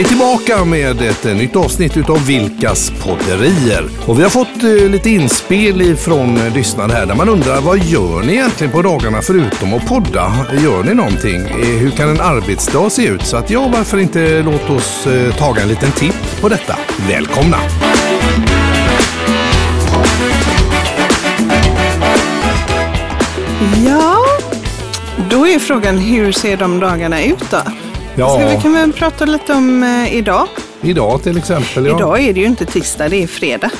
vi tillbaka med ett eh, nytt avsnitt utav Vilkas podderier. Och vi har fått eh, lite inspel ifrån lyssnarna lyssnare här där man undrar vad gör ni egentligen på dagarna förutom att podda? Gör ni någonting? Hur kan en arbetsdag se ut? Så att ja, varför inte låt oss ta en liten titt på detta. Välkomna! Ja, då är frågan hur ser de dagarna ut då? Ja, Ska vi kan väl prata lite om eh, idag. idag till exempel. Ja, Idag är det ju inte tisdag, det är fredag.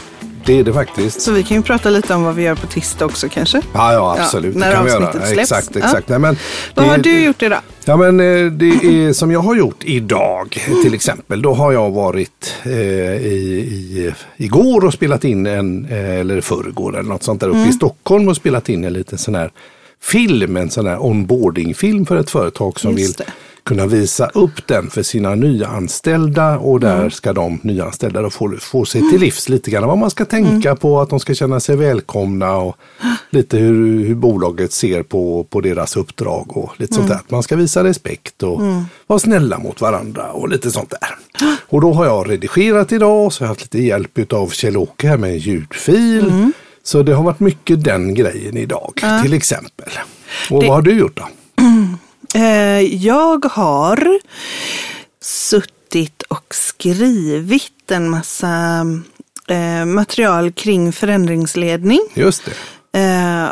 Det är det faktiskt. Så vi kan ju prata lite om vad vi gör på tisdag också kanske. Ja, ja absolut. Ja, när det kan vi göra. avsnittet släpps. Exakt, Ja. exakt. Nej, men Vad har du gjort idag? Ja men eh, det är som jag har gjort idag till exempel. Då har jag varit eh, i, i, igår och spelat in en, eh, eller förrgår eller något sånt där uppe Mm. i Stockholm och spelat in en liten sån här film, en sån här onboardingfilm för ett företag som Just vill det. Kunna visa upp den för sina nyanställda och där Mm. ska de nyanställda då få, få sig till livs lite grann vad man ska tänka Mm. på, att de ska känna sig välkomna och lite hur, hur bolaget ser på, på deras uppdrag och lite sånt där. Mm. Man ska visa respekt och vara snälla mot varandra och lite sånt där. Och då har jag redigerat idag och så har jag haft lite hjälp av Kjell-Åke här med en ljudfil. Mm. Så det har varit mycket den grejen idag till exempel. Och Det- vad har du gjort då? Eh, jag har suttit och skrivit en massa eh, material kring förändringsledning. Just det. Eh,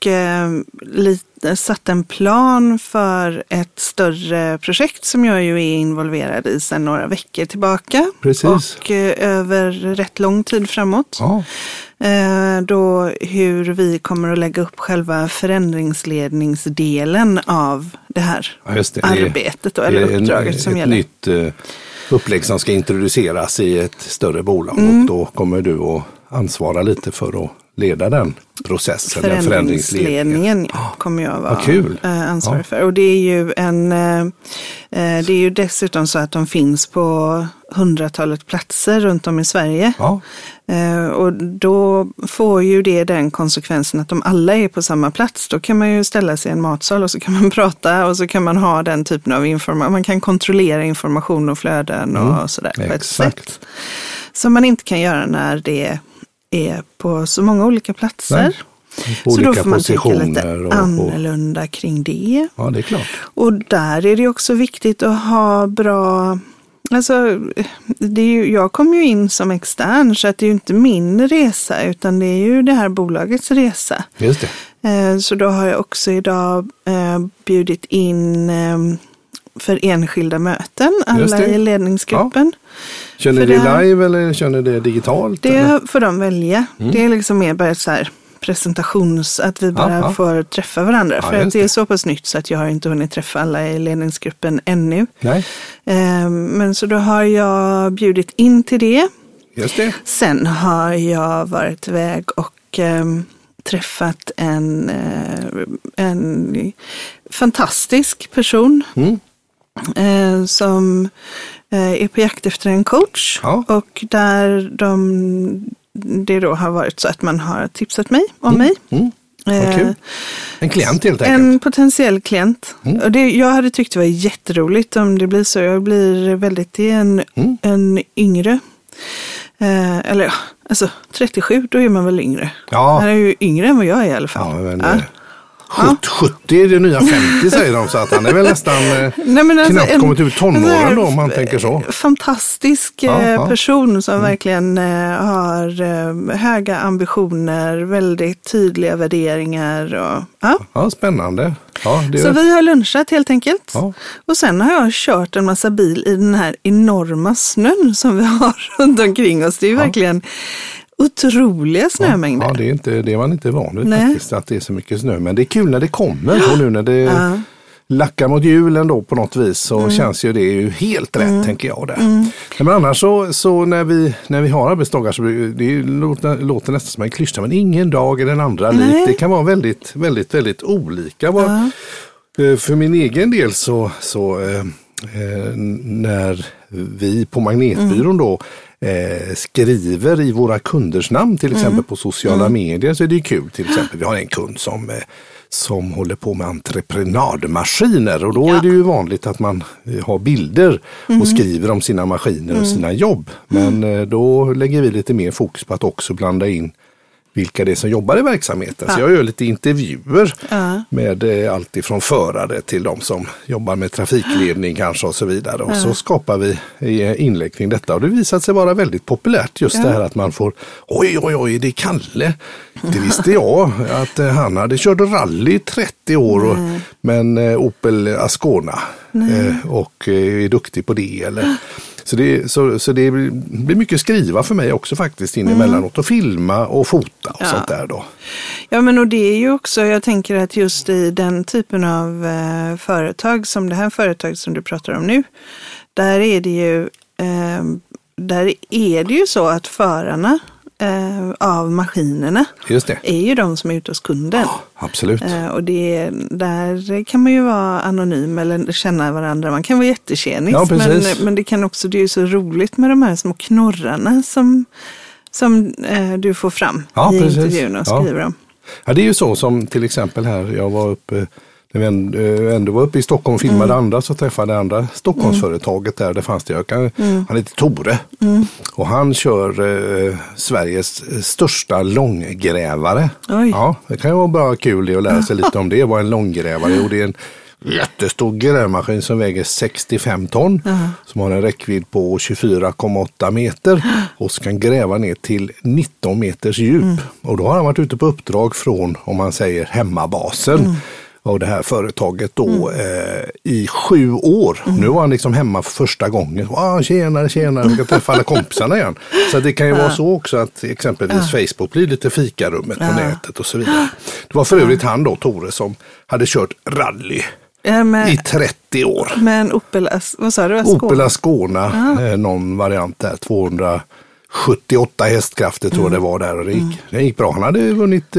och eh, lite, satt en plan för ett större projekt som jag ju är involverad i sedan några veckor tillbaka. Precis. Och eh, över rätt lång tid framåt. Ja. Eh, då hur vi kommer att lägga upp själva förändringsledningsdelen av det här Ja, det. Arbetet då, eller det är en- uppdraget som ett gäller. nytt eh, upplägg som ska introduceras i ett större bolag Mm. och då kommer du att ansvara lite för att leda den processen, den förändringsledningen. Kommer jag vara eh, ansvarig för. Och det är ju en, eh, eh, det är ju dessutom så att de finns på hundratalet platser runt om i Sverige. Ja, och då får ju det den konsekvensen att om alla är på samma plats, då kan man ju ställa sig i en matsal och så kan man prata och så kan man ha den typen av information. Man kan kontrollera information och flöden och sådär på ett Mm. exakt. sätt. Som man inte kan göra när det är på så många olika platser. Nej. På Så då olika får man tänka lite och- annorlunda kring det. ja, det är klart. Och där är det också viktigt att ha bra Alltså, det är ju, jag kom ju in som extern så att det är ju inte min resa utan det är ju det här bolagets resa. Just det. Eh, Så då har jag också idag eh, bjudit in eh, för enskilda möten, alla i ledningsgruppen. Kör ni det det live eller kör ni det digitalt? eller? Det får de välja. Det är liksom mer bara så här presentations, att vi bara Ja, ja. får träffa varandra. Ja, för att det är så pass nytt så att jag har inte hunnit träffa alla i ledningsgruppen ännu. Nej, Eh, Men så då har jag bjudit in till det. just det. Sen har jag varit iväg och eh, träffat en, eh, en fantastisk person Mm. Eh, som eh, är på jakt efter en coach. Ja. Och där de, det då har varit så att man har tipsat mig om mig. Mm. Eh. En klient helt enkelt. en potentiell klient. Mm. Och det, jag hade tyckt det var jätteroligt om det blir så. Jag blir väldigt, det är en, Mm. en yngre. Eh, eller ja, alltså 37, då är man väl yngre. Ja. Han är ju yngre än vad jag är i alla fall. Ja, men, Ja. Eh, 70, 70 är det nya 50 säger de, så att han är väl nästan eh, Nej, men alltså knappt en- kommit ut tonåren då om man tänker så. Fantastisk Ja, eh, ja. Mm. person som verkligen eh, har eh, höga ambitioner, väldigt tydliga värderingar. Och, ja. Ja, spännande. Ja, Så vi har lunchat helt enkelt. Ja. Och sen har jag kört en massa bil i den här enorma snön som vi har runt omkring oss. Det är ju verkligen otroliga snömängder. Ja, det är, inte, det man inte van vid Nej. faktiskt, att det är så mycket snö. Men det är kul när det kommer och nu när det Ja. Mm. lackar mot julen då på något vis så känns ju det ju helt rätt tänker jag. Där. Nej, Men annars så, så när, vi, när vi har arbetsdagar så det låter, låter nästan som en klyscha men ingen dag är den andra lik. Nej. Det kan vara väldigt, väldigt, väldigt olika. Vad- Eh, För min egen del så, så eh, eh, när vi på Magnetbyrån då eh, skriver i våra kunders namn till exempel på sociala medier så är det kul. Till exempel vi har en kund som, eh, som håller på med entreprenadmaskiner och då ja. är det ju vanligt att man eh, har bilder mm. och skriver om sina maskiner mm. och sina jobb. Men mm. då lägger vi lite mer fokus på att också blanda in vilka det är som jobbar i verksamheten. Ja. Så jag gör lite intervjuer ja. med eh, allt ifrån förare till de som jobbar med trafikledning kanske och så vidare. Och så skapar vi eh, inlägg kring detta och det visar sig vara väldigt populärt just det här att man får oj oj oj det är Kalle. Det visste jag att eh, han hade kört rally i 30 år och, men Opel Ascona och är duktig på det. Eller, så det, så, så det blir mycket skriva för mig också faktiskt in mm. emellanåt och filma och fota och ja. sånt där då. Ja men och det är ju också, jag tänker att just i den typen av eh, företag som det här företaget som du pratar om nu, där är det ju, eh, där är det ju så att förarna eh, av maskinerna är ju de som är ute hos kunden. Ja, absolut. Eh, och det, där kan man ju vara anonym eller känna varandra. Man kan vara jättetjenis. Ja, men, men det kan också, det är ju så roligt med de här små knorrarna som, som eh, du får fram ja, i precis. intervjun och skriver om. Ja, det är ju så som till exempel här, jag var uppe när vi ändå var uppe i Stockholm och filmade mm. andra så träffade jag andra Stockholmsföretaget där. Det fanns det. Jag kan, mm. Han heter Tore mm. och han kör eh, Sveriges största långgrävare. Oj. Ja, det kan ju vara bra kul att lära sig lite om det. Vad en långgrävare är. det är en jättestor grävmaskin som väger 65 ton. Uh Som har en räckvidd på 24,8 meter och kan gräva ner till 19 meters djup. Mm. Och då har han varit ute på uppdrag från, om man säger hemmabasen. Mm av det här företaget då mm. eh, i sju år. Mm. Nu var han liksom hemma för första gången. Ah, tjenare, tjenare, jag ska träffa alla kompisarna igen. Så det kan ju ja. vara så också att exempelvis ja. Facebook blir lite fikarummet ja. på nätet och så vidare. Det var för övrigt han då, Tore, som hade kört rally med, i 30 år. Med en Opel, vad sa du? Ascona? Opel Ascona, eh, någon variant där, 278 hästkrafter tror jag mm. det var där och det gick, mm. det gick bra. Han hade vunnit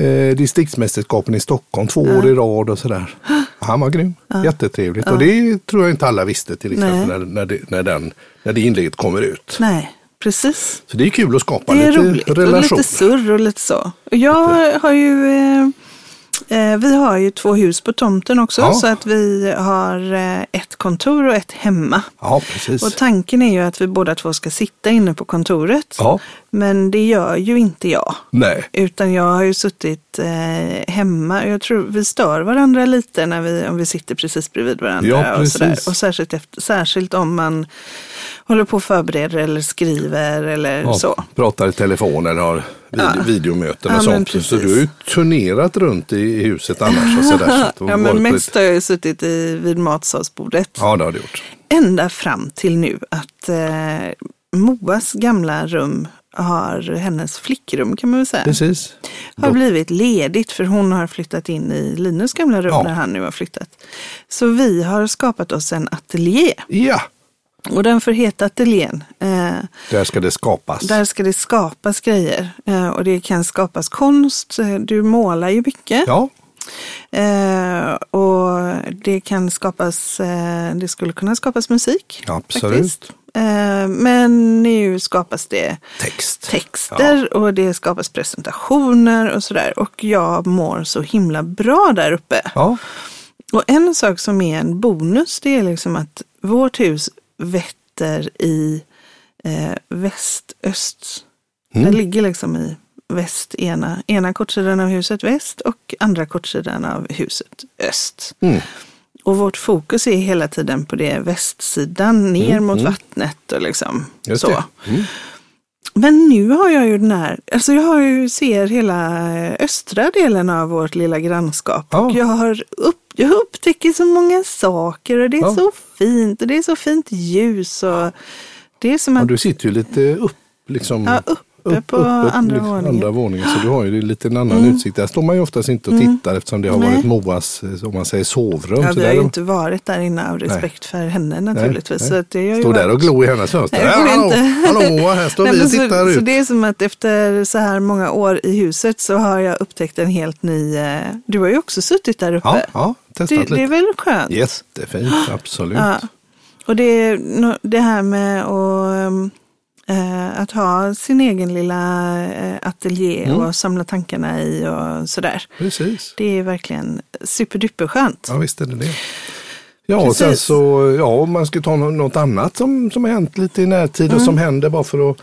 eh, distriktsmästerskapen i Stockholm två år i rad och sådär. Han var grym, jättetrevligt. Och det tror jag inte alla visste till exempel när, när, det, när, den, när det inlägget kommer ut. Nej, precis. Så det är kul att skapa lite roligt. relation. Och lite surr och lite så. Jag har ju eh, Eh, vi har ju två hus på tomten också ja. så att vi har eh, ett kontor och ett hemma. Ja, precis. Och tanken är ju att vi båda två ska sitta inne på kontoret. Ja. Men det gör ju inte jag. Nej. Utan jag har ju suttit eh, hemma. Jag tror vi stör varandra lite när vi, om vi sitter precis bredvid varandra. Ja, och, sådär. och särskilt, efter, särskilt om man håller på och förbereder eller skriver eller ja, så. Pratar i telefon eller har vid, ja. videomöten och sånt. Så du har ju turnerat runt i huset annars. Och så där, så ja, men mest har jag suttit i, vid matsalsbordet. Ja, det har du gjort. Ända fram till nu att eh, Moas gamla rum har hennes flickrum kan man väl säga. Precis. Har Då. blivit ledigt för hon har flyttat in i Linus gamla rum ja. när han nu har flyttat. Så vi har skapat oss en ateljé. Ja. Och den får heta ateljén. Eh, där ska det skapas. Där ska det skapas grejer. Eh, och det kan skapas konst. Du målar ju mycket. Ja. Eh, och det kan skapas, eh, det skulle kunna skapas musik. Absolut. Faktiskt. Eh, men nu skapas det Text. texter ja. och det skapas presentationer och sådär. Och jag mår så himla bra där uppe. Ja. Och en sak som är en bonus det är liksom att vårt hus vetter i eh, väst-öst. Mm. Den ligger liksom i väst, ena, ena kortsidan av huset väst och andra kortsidan av huset öst. Mm. Och vårt fokus är hela tiden på det västsidan, ner mm. mot mm. vattnet och liksom Just så. Mm. Men nu har jag ju den här, alltså jag har ju, ser hela östra delen av vårt lilla grannskap. Ja. Och jag, har upp, jag upptäcker så många saker och det är ja. så fint och det är så fint ljus. Och det är som att, ja, du sitter ju lite upp liksom. Ja, upp uppe på upp, andra, liksom, våningen. andra våningen. Så du har ju lite en annan mm. utsikt. Där står man ju oftast inte och mm. tittar mm. eftersom det har varit Moas om man säger, sovrum. Ja, vi har ju inte varit där inne av respekt nej. för henne naturligtvis. Nej, det Står där och glor i hennes fönster. Nej, hallå, inte. hallå Moa, här står nej, vi och tittar så, ut. Så det är som att efter så här många år i huset så har jag upptäckt en helt ny... Eh, du har ju också suttit där uppe. Ja, ja testat det, lite. Det är väl skönt? Jättefint, absolut. Ja. Och det, det här med att Eh, att ha sin egen lilla eh, ateljé Mm. och samla tankarna i och sådär. Precis. Det är verkligen superduperskönt. Ja, visst är det det. Ja, och sen så, ja, om man ska ta nå- något annat som, som har hänt lite i närtid och Mm. som händer bara för att,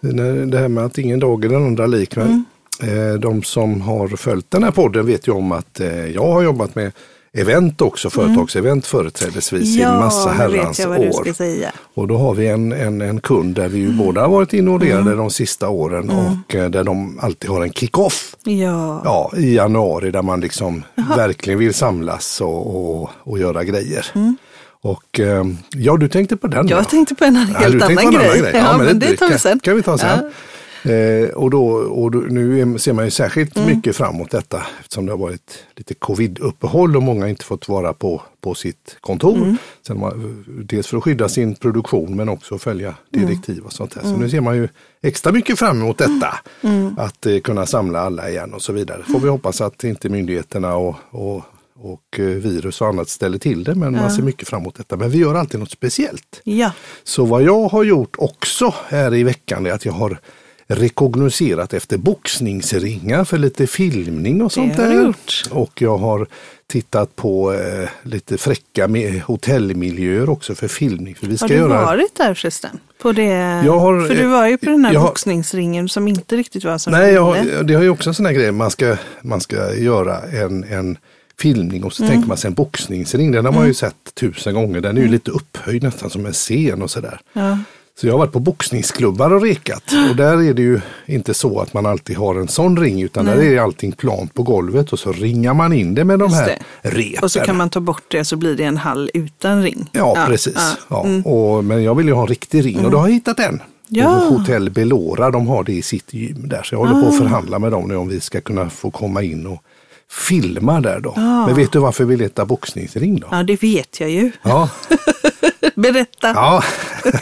när- det här med att ingen dag är den andra lik. Men, Mm. eh, de som har följt den här podden vet ju om att eh, jag har jobbat med event också, företagsevent företrädesvis i en massa Mm. herrans år. Och då har vi en, en, en kund där vi ju Mm. båda har varit involverade de sista åren och eh, där de alltid har en kick-off. Ja. Ja, i januari där man liksom verkligen vill samlas och, och, och göra grejer. Och eh, ja, du tänkte på den Mm. Jag då? tänkte på en Ja, helt tänkte annan på en grej. annan Ja, men det tar vi kan- sen. kan vi ta sen. Ja. Eh, och då, och då, nu ser man ju särskilt Mm. mycket fram emot detta eftersom det har varit lite covid-uppehåll och många inte fått vara på, på sitt kontor. Mm. Sen man, dels för att skydda sin produktion men också följa Mm. direktiv och sånt där. Så nu ser man ju extra mycket fram emot detta. Att eh, kunna samla alla igen och så vidare. Får vi hoppas att inte myndigheterna och, och, och eh, virus och annat ställer till det. Men man ser mycket fram emot detta. Men vi gör alltid något speciellt. Ja. Så vad jag har gjort också här i veckan är att jag har rekognoserat efter boxningsringar för lite filmning och sånt där. gjort. Och jag har tittat på eh, lite fräcka med hotellmiljöer också för filmning. För vi ska Har du göra... varit där förresten? På det, Jag har- för du var ju på den här jag har- boxningsringen som inte riktigt var som Nej, jag, har- det har ju också en sån här grej. Man ska, man ska göra en, en filmning och så Mm. tänker man sig en boxningsring. Den har man ju sett tusen gånger. Den är ju lite upphöjd nästan som en scen och sådär. Ja. Så jag har varit på boxningsklubbar och rekat. Och där är det ju inte så att man alltid har en sån ring utan där är allting plant på golvet och så ringar man in det med de Just här repen. Och så kan man ta bort det så blir det en hall utan ring. Ja, precis. ja. Mm. Ja. Och, men jag vill ju ha en riktig ring och då har jag hittat en. Ja. Hotell Belora, de har det i sitt gym där. Så jag håller på Ah. att förhandla med dem nu om vi ska kunna få komma in och filma där då. Men vet du varför vi letar boxningsring då? Ja, det vet jag ju. Ja, Berätta. ja.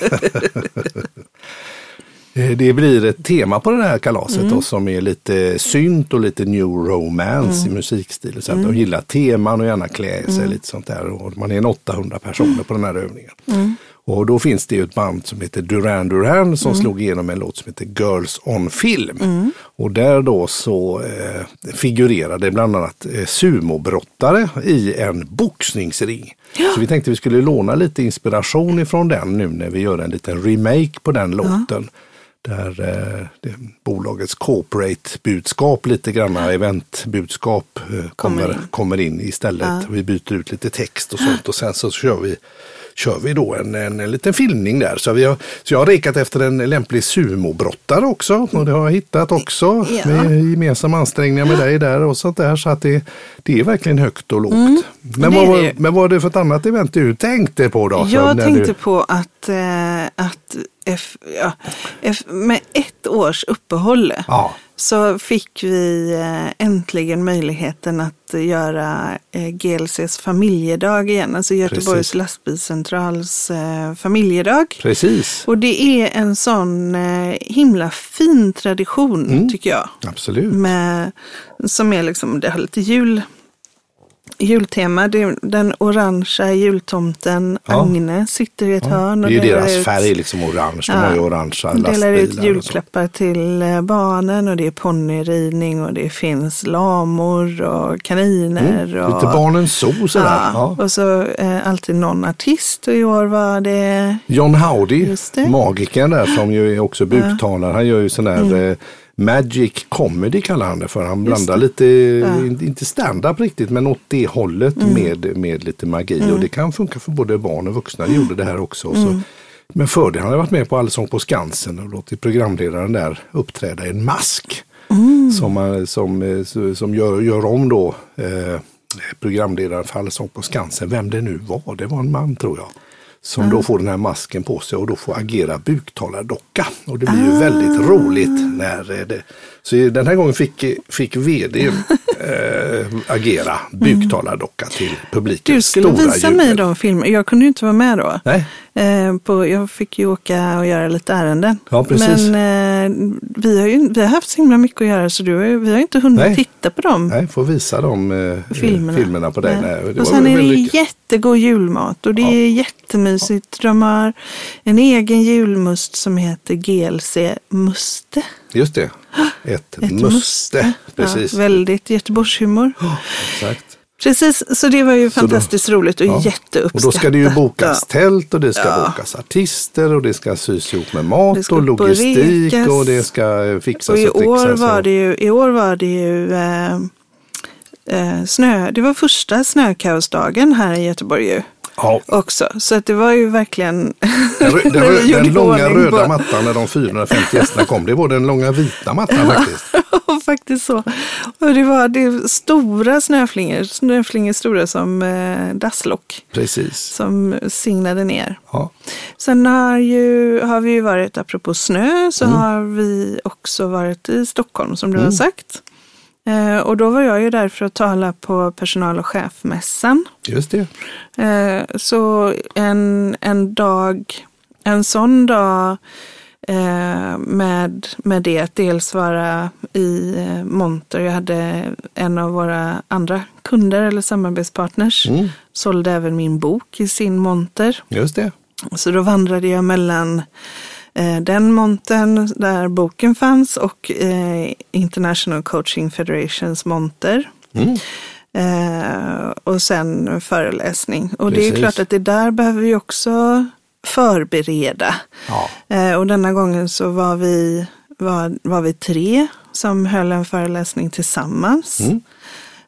Det blir ett tema på det här kalaset Mm. då, som är lite synt och lite new romance Mm. i musikstil. Så att de gillar teman och gärna klä sig lite sånt där. Och man är en 800 personer på den här övningen. Mm. Och då finns det ju ett band som heter Duran Duran som slog igenom en låt som heter Girls on Film. Och där då så eh, figurerade bland annat eh, sumobrottare i en boxningsring. Så vi tänkte vi skulle låna lite inspiration ifrån den nu när vi gör en liten remake på den låten. Där eh, det, bolagets corporate-budskap, lite grann eventbudskap eh, kommer, Kommer kommer, in. in. istället. Vi byter ut lite text och sånt och sen så kör vi kör vi då en, en, en liten filmning där. Så, vi har, så jag har rekat efter en lämplig sumobrottare också och det har jag hittat också Ja. med gemensamma ansträngningar med dig där och sånt där. Så att det, det är verkligen högt och lågt. Men, Mm. det vad, var- men vad var det för ett annat event du tänkte på då? Jag tänkte du, på att, eh, att F, ja, F, med ett års uppehåll Ja. Så fick vi eh, äntligen möjligheten att göra eh, GLCs familjedag igen. Alltså Göteborgs Precis. lastbilscentrals eh, familjedag. Precis, Och det är en sån himla fin tradition Mm. tycker jag. absolut. Med, som är liksom, det har lite jul, jultema. Det den orangea jultomten Ja. Agne sitter i ett hörn. Det och är ju delar deras ut- färg, liksom orange. De Ja. har ju orangea Delar lastbilar. ut och så. julklappar till eh, barnen och det är ponnyridning och det finns lamor och kaniner. Mm, och, lite barnens zoo sådär. ja, Ja. Och så eh, alltid någon artist och i år var det John Howdy, det. magikern där som ju är också buktalare. Han gör ju sån här Mm. Magic comedy kallar han det för. Han blandar lite, in- inte stand-up riktigt, men åt det hållet Mm. med, med lite magi. Och det kan funka för både barn och vuxna. Det gjorde det här också. Mm. Så, men fördelen, har varit med på Allsång på Skansen och låtit programledaren där uppträda i en mask. Mm. Som, som, eh, som gör, gör om då eh, programledaren för Allsång på Skansen. Vem det nu var, det var en man tror jag. Som då får den här masken på sig och då får agera buktalardocka. Och det blir ju väldigt Ah. roligt när eh, det... Så den här gången fick, fick vd eh, agera buktalardocka till publiken. Du skulle Stora visa jubel. mig de filmerna. Jag kunde ju inte vara med då. Nej, Eh, på, jag fick ju åka och göra lite ärenden. Ja, precis. Men eh, vi, har ju, vi har haft så himla mycket att göra så du, vi har inte hunnit Nej. titta på dem. Nej, får visa de eh, Filmerna. filmerna. på dig. Nej. Nej, det och sen är det jättegod julmat och det Ja. är jättemysigt. De har en egen julmust som heter GLC Muste. Just det, ett, Ett muste. Precis. Ja, väldigt Göteborgshumor. Exakt. Precis, så det var ju Så då- fantastiskt roligt och Ja. jätteuppskattat. Och då ska det ju bokas tält och det ska Ja. bokas artister och det ska sys ihop med mat och logistik och det ska eh, fixas Och i och år trixas. var det ju, i år var det ju eh, eh, snö. Det var första snökaosdagen här i Göteborg ju Ja, också. Så att det var ju verkligen... den, rö- den, rö- den långa röda på- mattan när de 450 gästerna kom, det var den långa vita mattan faktiskt. faktiskt så. Och det var det stora snöflingor, snöflingor stora som eh, dasslock Precis. som singlade ner. Ja. Sen har, ju, har vi ju varit, apropå snö, så Mm. har vi också varit i Stockholm som du har sagt. Eh, och då var jag ju där för att tala på personal och chefmässan. Just det. Eh, så en, en dag, en sån dag eh, med, med det att dels vara i monter. Jag hade en av våra andra kunder eller samarbetspartners Mm. sålde även min bok i sin monter. Just det. Så då vandrade jag mellan den montern där boken fanns och eh, International Coaching Federations monter. Mm. Eh, och sen föreläsning. Och det är Precis. klart att det där behöver vi också förbereda. Ja. Eh, och denna gången så var vi, var, var vi tre som höll en föreläsning tillsammans. Mm.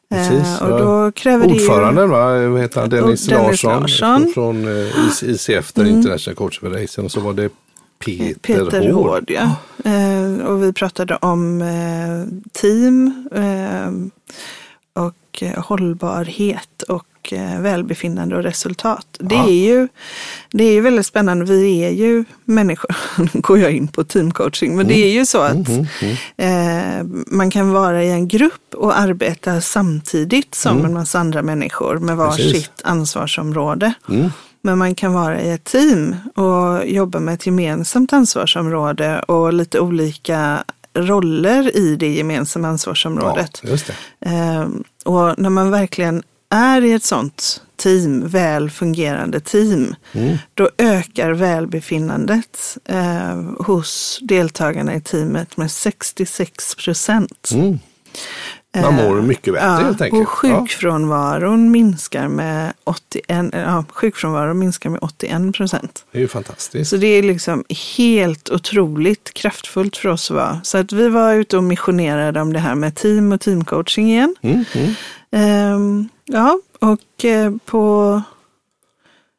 Precis. Eh, och då kräver det ju... Ordföranden, va? Vad heter han? Dennis, Dennis Larsson, Larsson. från eh, IC ICF, där International Coach Federation. Och så var det Peter, Peter Hård. Ja. Eh, och vi pratade om eh, team eh, och eh, hållbarhet och eh, välbefinnande och resultat. Det, Ja. är ju, det är ju väldigt spännande. Vi är ju människor. Nu går jag in på teamcoaching. Men det är ju så att Mm, eh, man kan vara i en grupp och arbeta samtidigt som en massa andra människor med var Precis. sitt ansvarsområde. Men man kan vara i ett team och jobba med ett gemensamt ansvarsområde och lite olika roller i det gemensamma ansvarsområdet. Ja, det. Ehm, och när man verkligen är i ett sånt team, väl fungerande team, Mm. då ökar välbefinnandet eh, hos deltagarna i teamet med 66 procent. Mm. Man mår mycket bättre helt enkelt. Eh, Och sjukfrånvaron minskar med 81, ja, sjukfrånvaron minskar med 81 procent. Ja, det är ju fantastiskt. Så det är liksom helt otroligt kraftfullt för oss att vara. Så att vi var ute och missionerade om det här med team och teamcoaching igen. Mm, mm. Ehm, ja, och eh, på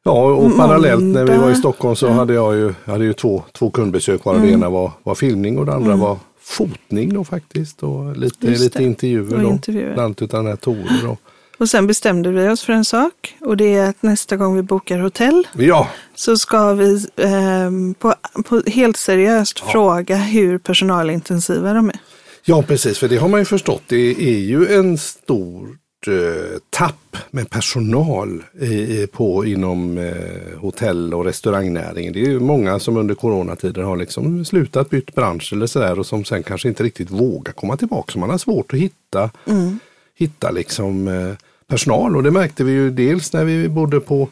Ja, och parallellt när vi var i. Stockholm så hade jag ju, jag hade ju två, två kundbesök. Varav Mm. det ena var, var filmning och det andra var fotning då faktiskt. Och lite, lite intervjuer Och då. intervjuer. Bland annat här Tore då. Och sen bestämde vi oss för en sak och det är att nästa gång vi bokar hotell Ja, så ska vi ehm, på, på helt seriöst fråga hur personalintensiva de är. ja, precis. För det har man ju förstått. Det är ju en stor eh, tapp med personal i, på, inom eh, hotell och restaurangnäringen. Det är ju många som under coronatider har liksom slutat bytt bransch eller sådär och som sen kanske inte riktigt vågar komma tillbaka. Så man har svårt att hitta, hitta liksom, eh, personal och det märkte vi ju dels när vi bodde på eh,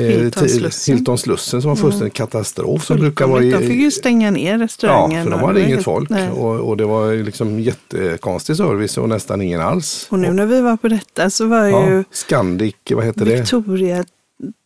Hiltonslussen. Hiltonslussen som var fullständig katastrof. Som brukar vara i, De fick ju stänga ner Ja, restaurangen. för de hade inget helt- folk och, och det var liksom jättekonstig service och nästan ingen alls. Och nu när vi var på detta så var ja, ju Scandic, vad heter det? Victoria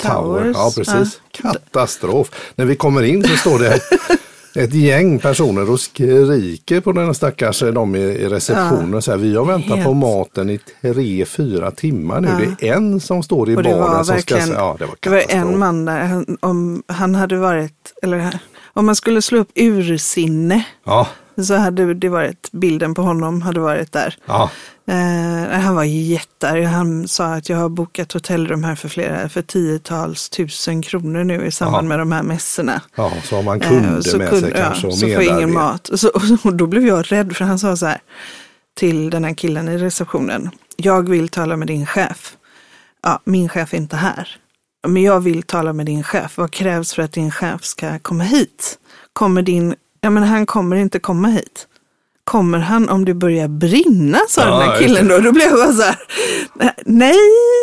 Towers. Ja, precis. Katastrof. När vi kommer in så står det ett gäng personer och skriker på den stackars de i, i receptionen. och Så här, vi har väntat Helt. på maten i tre, fyra timmar nu. Ja. Det är en som står i Och baren som ska... Ja, det var det var en man där, han, om han hade varit, eller om man skulle slå upp ursinne Ja, så hade det varit, bilden på honom hade varit där. ja, Eh, han var jättearg. Han sa att jag har bokat hotellrum här för flera, för tiotals tusen kronor nu i samband Ja. med de här mässorna. ja, så har man Eh, kunder så med kunde- sig kanske ja, och så får ingen mat. Och, så, och då blev jag rädd för han sa så här till den här killen i receptionen. Jag vill tala med din chef. Ja, min chef är inte här. men jag vill tala med din chef. Vad krävs för att din chef ska komma hit? Kommer din, ja men han kommer inte komma hit. Kommer han om det börjar brinna, sa Ja, den här killen då. Då blev jag bara så här, nej,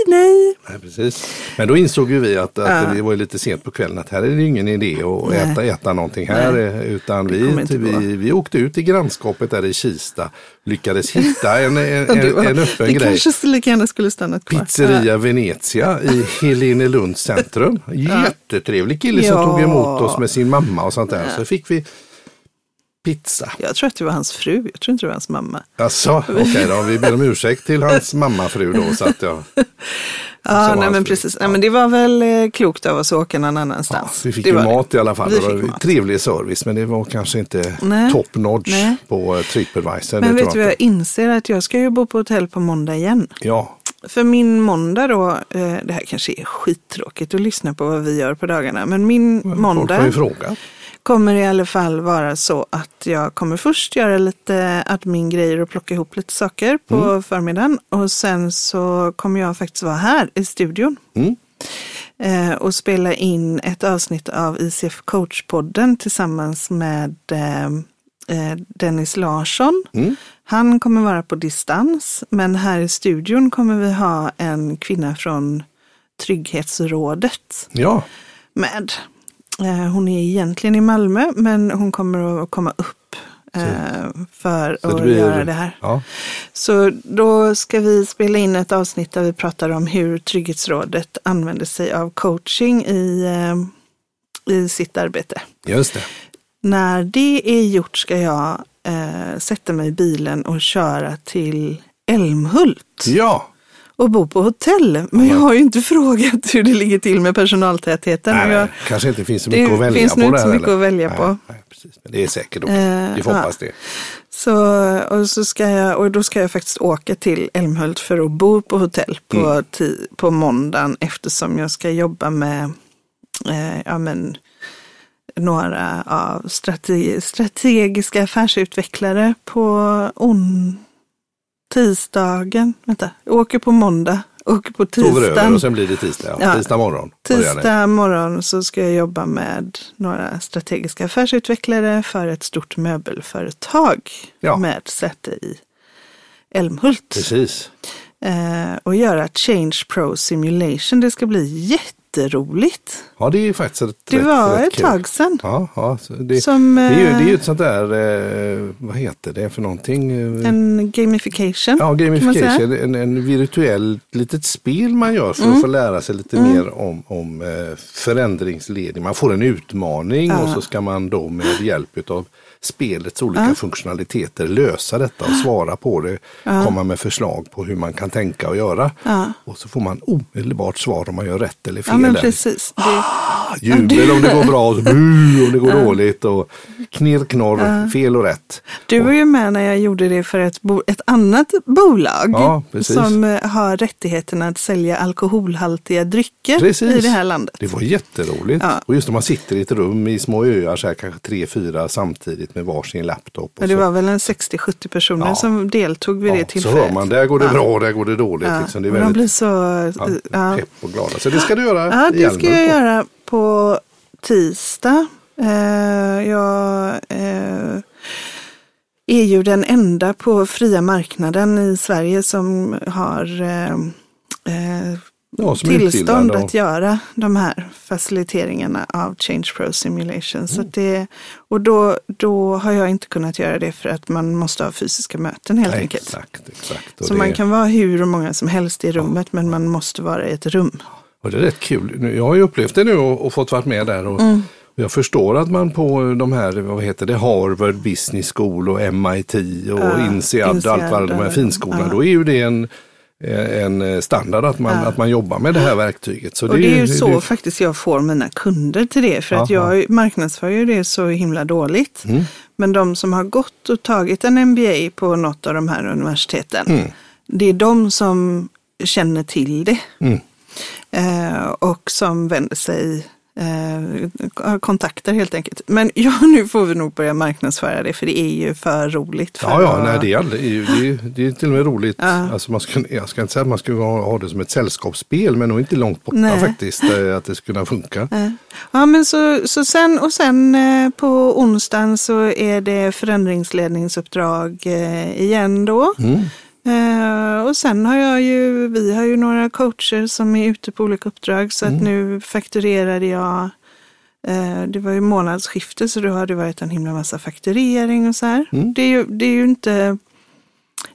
nej. Nej, precis. Men då insåg ju vi att, att Ja. det var lite sent på kvällen att här är det ingen idé att Nej. äta, äta någonting här. Nej. eh, Utan Det vi, vi, vi åkte ut i grannskapet där i Kista. Lyckades hitta en, en, det en, var- en öppen det grej. kanske skulle lika gärna skulle stannat kvar. Pizzeria Venezia i Helenelunds centrum. Jättetrevlig kille som Ja. tog emot oss med sin mamma och sånt där. Så fick vi pizza. Jag tror att det var hans fru, jag tror inte det var hans mamma. Alltså, okej då, vi ber om ursäkt till hans mammafru då. Så att jag, Ja, nej, men fru. precis. Nej, men det var väl eh, klokt av oss att åka någon ja, annanstans. vi fick det ju mat det. i alla fall. Vi Det var mat. trevlig service men det var kanske inte Nej. top notch Nej. på eh, Tripadvisor. Men vet du vad jag inser? Att jag ska ju bo på hotell på måndag igen. Ja, För min måndag då, eh, det här kanske är skittråkigt att lyssna på vad vi gör på dagarna, men min folk har måndag ju frågat. Kommer i alla fall vara så att jag kommer först göra lite admin-grejer och plocka ihop lite saker på Mm. förmiddagen och sen så kommer jag faktiskt vara här i studion. Mm. eh, och spela in ett avsnitt av ICF Coach-podden tillsammans med eh, eh, Dennis Larsson. Mm. Han kommer vara på distans, men här i studion kommer vi ha en kvinna från Trygghetsrådet Ja, med. Eh, hon är egentligen i Malmö, men hon kommer att komma upp eh, för så att blir- göra det här. Ja. Så då ska vi spela in ett avsnitt där vi pratar om hur Trygghetsrådet använder sig av coaching i, eh, i sitt arbete. just det. När det är gjort ska jag eh, sätta mig i bilen och köra till Älmhult Ja, och bo på hotell. Men jag har ju inte frågat hur det ligger till med personaltätheten. nej, jag, kanske inte finns så det mycket att välja finns på. nog inte så mycket eller? att välja nej, på. Nej, precis. Men det är säkert okej. Eh, Vi får hoppas det. Så, och, så ska jag, och då ska jag faktiskt åka till Älmhult för att bo på hotell på, Mm. ti, på måndagen eftersom jag ska jobba med eh, ja, men, några av strate, strategiska affärsutvecklare på on, tisdagen. Vänta, jag åker på måndag, åker på Sover över tisdagen. och sen blir det tisdag. Ja. Tisdag morgon. Tisdag morgon så ska jag jobba med några strategiska affärsutvecklare för ett stort möbelföretag Ja. med säte i Älmhult. Precis. Eh, och göra Change Pro Simulation. Det ska bli jätteroligt. Ja, det är faktiskt ett Det rätt, var rätt ett kul. tag sedan. Ja, ja, det, Som, det, är ju, eh, det är ju ett sånt där, eh, vad heter det för någonting? Eh, En gamification. Ja, gamification, en, en virtuell litet spel man gör för Mm. att få lära sig lite mer om, om eh, förändringsledning. Man får en utmaning och så ska man då med hjälp av spelets olika funktionaliteter lösa detta och svara på det. Komma med förslag på hur man kan tänka och göra. Ja. Och så får man omedelbart svar om man gör rätt eller fel. Ja, men precis. Det, Jubel om det går bra och om det går dåligt. Och knirr, knorr, fel och rätt. Du var ju med när jag gjorde det för ett, bo, ett annat bolag Ja, som eh, har rättigheten att sälja alkoholhaltiga drycker Precis. i det här landet. Det var jätteroligt. Ja. Och just när man sitter i ett rum i små öar, så här, kanske tre, fyra samtidigt med varsin laptop. Men det så, var väl en 60-70 personer Ja. som deltog vid det ja, så tillfället. hör man, där går det Ja. bra, där går det dåligt. Ja. Liksom. Det är och de väldigt blir så... ja, pepp och glada. Så det ska du göra ja det ska jag då. göra på tisdag. Eh, jag eh, är ju den enda på fria marknaden i Sverige som har eh, eh, Ja, tillstånd att göra de här faciliteringarna av Change Pro Simulation. Så Mm. det, och då, då har jag inte kunnat göra det för att man måste ha fysiska möten helt Nej, enkelt. Exakt, exakt. Och Så det, man kan vara hur många som helst i rummet men man måste vara i ett rum. och det är rätt kul. Nu- Jag har ju upplevt det nu och, och fått varit med där. Och, Mm. Jag förstår att man på de här, vad heter det, Harvard Business School och MIT och Ja, INSEAD och allt vad de här finskolorna, ja. då är ju det en, en standard att man, Ja. att man jobbar med det här verktyget. Så Och det är ju det- så det- faktiskt jag får mina kunder till det. För att Aha. jag marknadsför ju det så himla dåligt. Mm. Men de som har gått och tagit en MBA på något av de här universiteten. Mm. Det är de som känner till det. Mm. Eh, och som vänder sig eh, kontakter helt enkelt. Men ja, nu får vi nog börja marknadsföra det för det är ju för roligt. För Ja, ja, nej, det, är aldrig, det, är, det är till och med roligt. Ja. Alltså man ska, jag ska inte säga att man ska ha, ha det som ett sällskapsspel, men nog inte långt borta Nej. faktiskt, eh, att det ska kunna funka. Eh, Ja, men så, så sen och sen eh, på onsdagen så är det förändringsledningsuppdrag eh, igen då. Mm. Eh, och sen har jag ju, vi har ju några coacher som är ute på olika uppdrag så Mm. att nu fakturerade jag eh, det var ju månadsskifte så då har det varit en himla massa fakturering och så här. Mm. Det, är ju, det är ju inte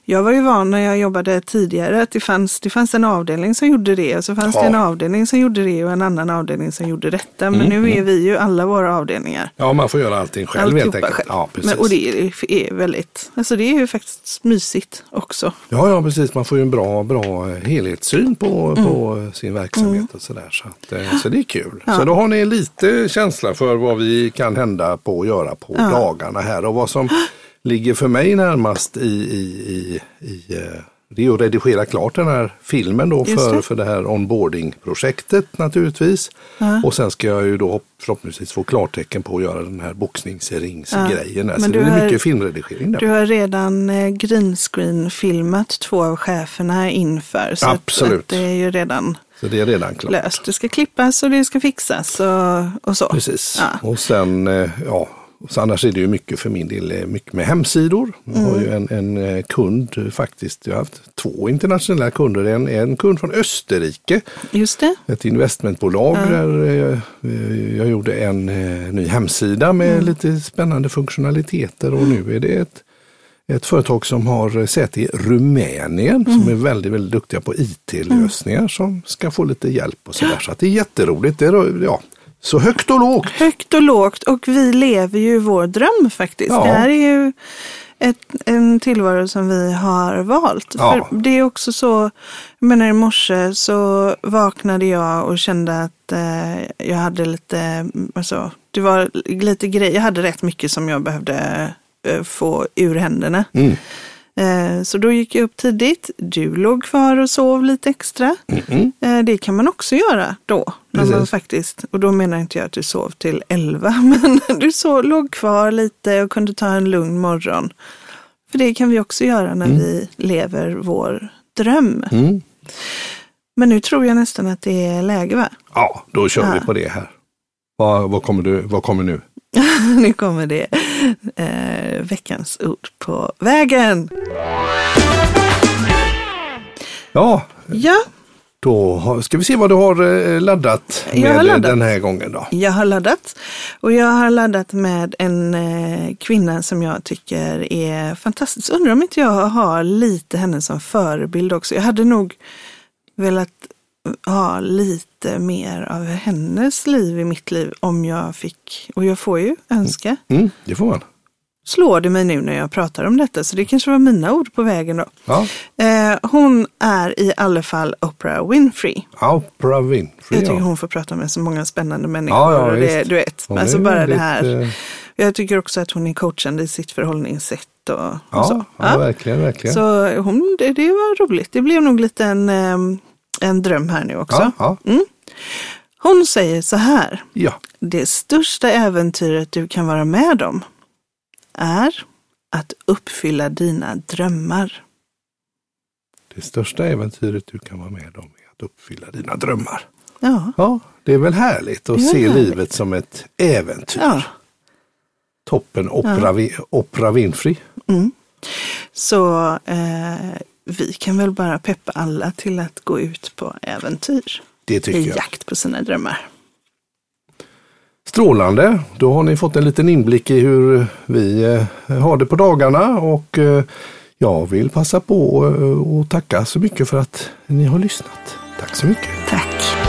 jag var ju van när jag jobbade tidigare att det fanns, det fanns en avdelning som gjorde det och så fanns Ja. det en avdelning som gjorde det och en annan avdelning som gjorde detta. Men Mm, nu är vi ju alla våra avdelningar. Ja, man får göra allting själv helt Alltihopa enkelt. själv. Ja, precis. Men, och det är, väldigt, alltså det är ju faktiskt mysigt också. Ja, ja, precis. Man får ju en bra, bra eh, helhetssyn på, Mm. på sin verksamhet och sådär. Så, att, eh, så det är kul. Så då har ni lite känsla för vad vi kan hända på och göra på dagarna här. Och vad som ligger för mig närmast i, i, i, i eh, det är att redigera klart den här filmen då Just för, det. för det här onboarding-projektet naturligtvis. Och sen ska jag ju då förhoppningsvis få klartecken på att göra den här boxningsringsgrejen. där. Så det är mycket filmredigering där. Du har redan eh, greenscreen-filmat två av cheferna inför. Så att, Absolut. att det är ju redan Så det är redan klart. löst. Det ska klippas och det ska fixas och, och så. Precis. Ja. Och sen, eh, ja, så annars är det ju mycket för min del eh, mycket med hemsidor. Jag har ju en, en eh, kund eh, faktiskt, jag har haft två internationella kunder. En, en kund från Österrike, Just det. ett investmentbolag där eh, eh, jag gjorde en ny hemsida med lite spännande funktionaliteter och nu är det ett ett företag som har säte i Rumänien som är väldigt, väldigt duktiga på IT-lösningar som ska få lite hjälp och sådär. Så det är jätteroligt. Det är, ja, så högt och lågt. Högt och lågt och vi lever ju vår dröm faktiskt. Ja. Det här är ju ett, en tillvaro som vi har valt. Ja. För det är också så, jag menar i morse så vaknade jag och kände att eh, jag hade lite, alltså det var lite grejer, jag hade rätt mycket som jag behövde eh, få ur händerna. Mm. Eh, Så då gick jag upp tidigt. Du låg kvar och sov lite extra. Mm-mm. Eh, Det kan man också göra då. När man faktiskt, och då menar inte jag att du sov till elva, men du så, låg kvar lite och kunde ta en lugn morgon. För det kan vi också göra när vi lever vår dröm. Mm. Men nu tror jag nästan att det är läge va? Ja, då kör vi Ja. på det här. Vad, vad, kommer, du, vad kommer nu? nu kommer det eh, veckans ord på vägen. Ja, Ja, då ska vi se vad du har eh, laddat med har laddat. den här gången då. Jag har laddat och jag har laddat med en eh, kvinna som jag tycker är fantastisk. Undrar om inte jag har lite henne som förebild också. Jag hade nog velat ha lite mer av hennes liv i mitt liv om jag fick, och jag får ju önska. Mm, det får man. Slår det mig nu när jag pratar om detta, så det kanske var mina ord på vägen då. Ja. Eh, hon är i alla fall Oprah Winfrey. Oprah Winfrey. Jag tycker ja. hon får prata med så många spännande människor. Ja, ja, och det, du vet, Hon alltså bara det här. eh, Jag tycker också att hon är coachande i sitt förhållningssätt och, och Ja, så. ja, verkligen, verkligen. Så hon, det, det var roligt. Det blev nog lite en, em, en dröm här nu också. ja, ja. Hon säger så här. ja. Det största äventyret du kan vara med om är att uppfylla dina drömmar. Det största äventyret du kan vara med om är att uppfylla dina drömmar. Ja, Ja, det är väl härligt att se härligt. livet som ett äventyr. ja. Toppen Oprah, Vi- Oprah Winfrey. Så eh, vi kan väl bara peppa alla till att gå ut på äventyr. Det tycker I jag. jakt på sina drömmar. Strålande. Då har ni fått en liten inblick i hur vi eh, har det på dagarna och eh, jag vill passa på eh, och tacka så mycket för att ni har lyssnat. Tack så mycket. Tack.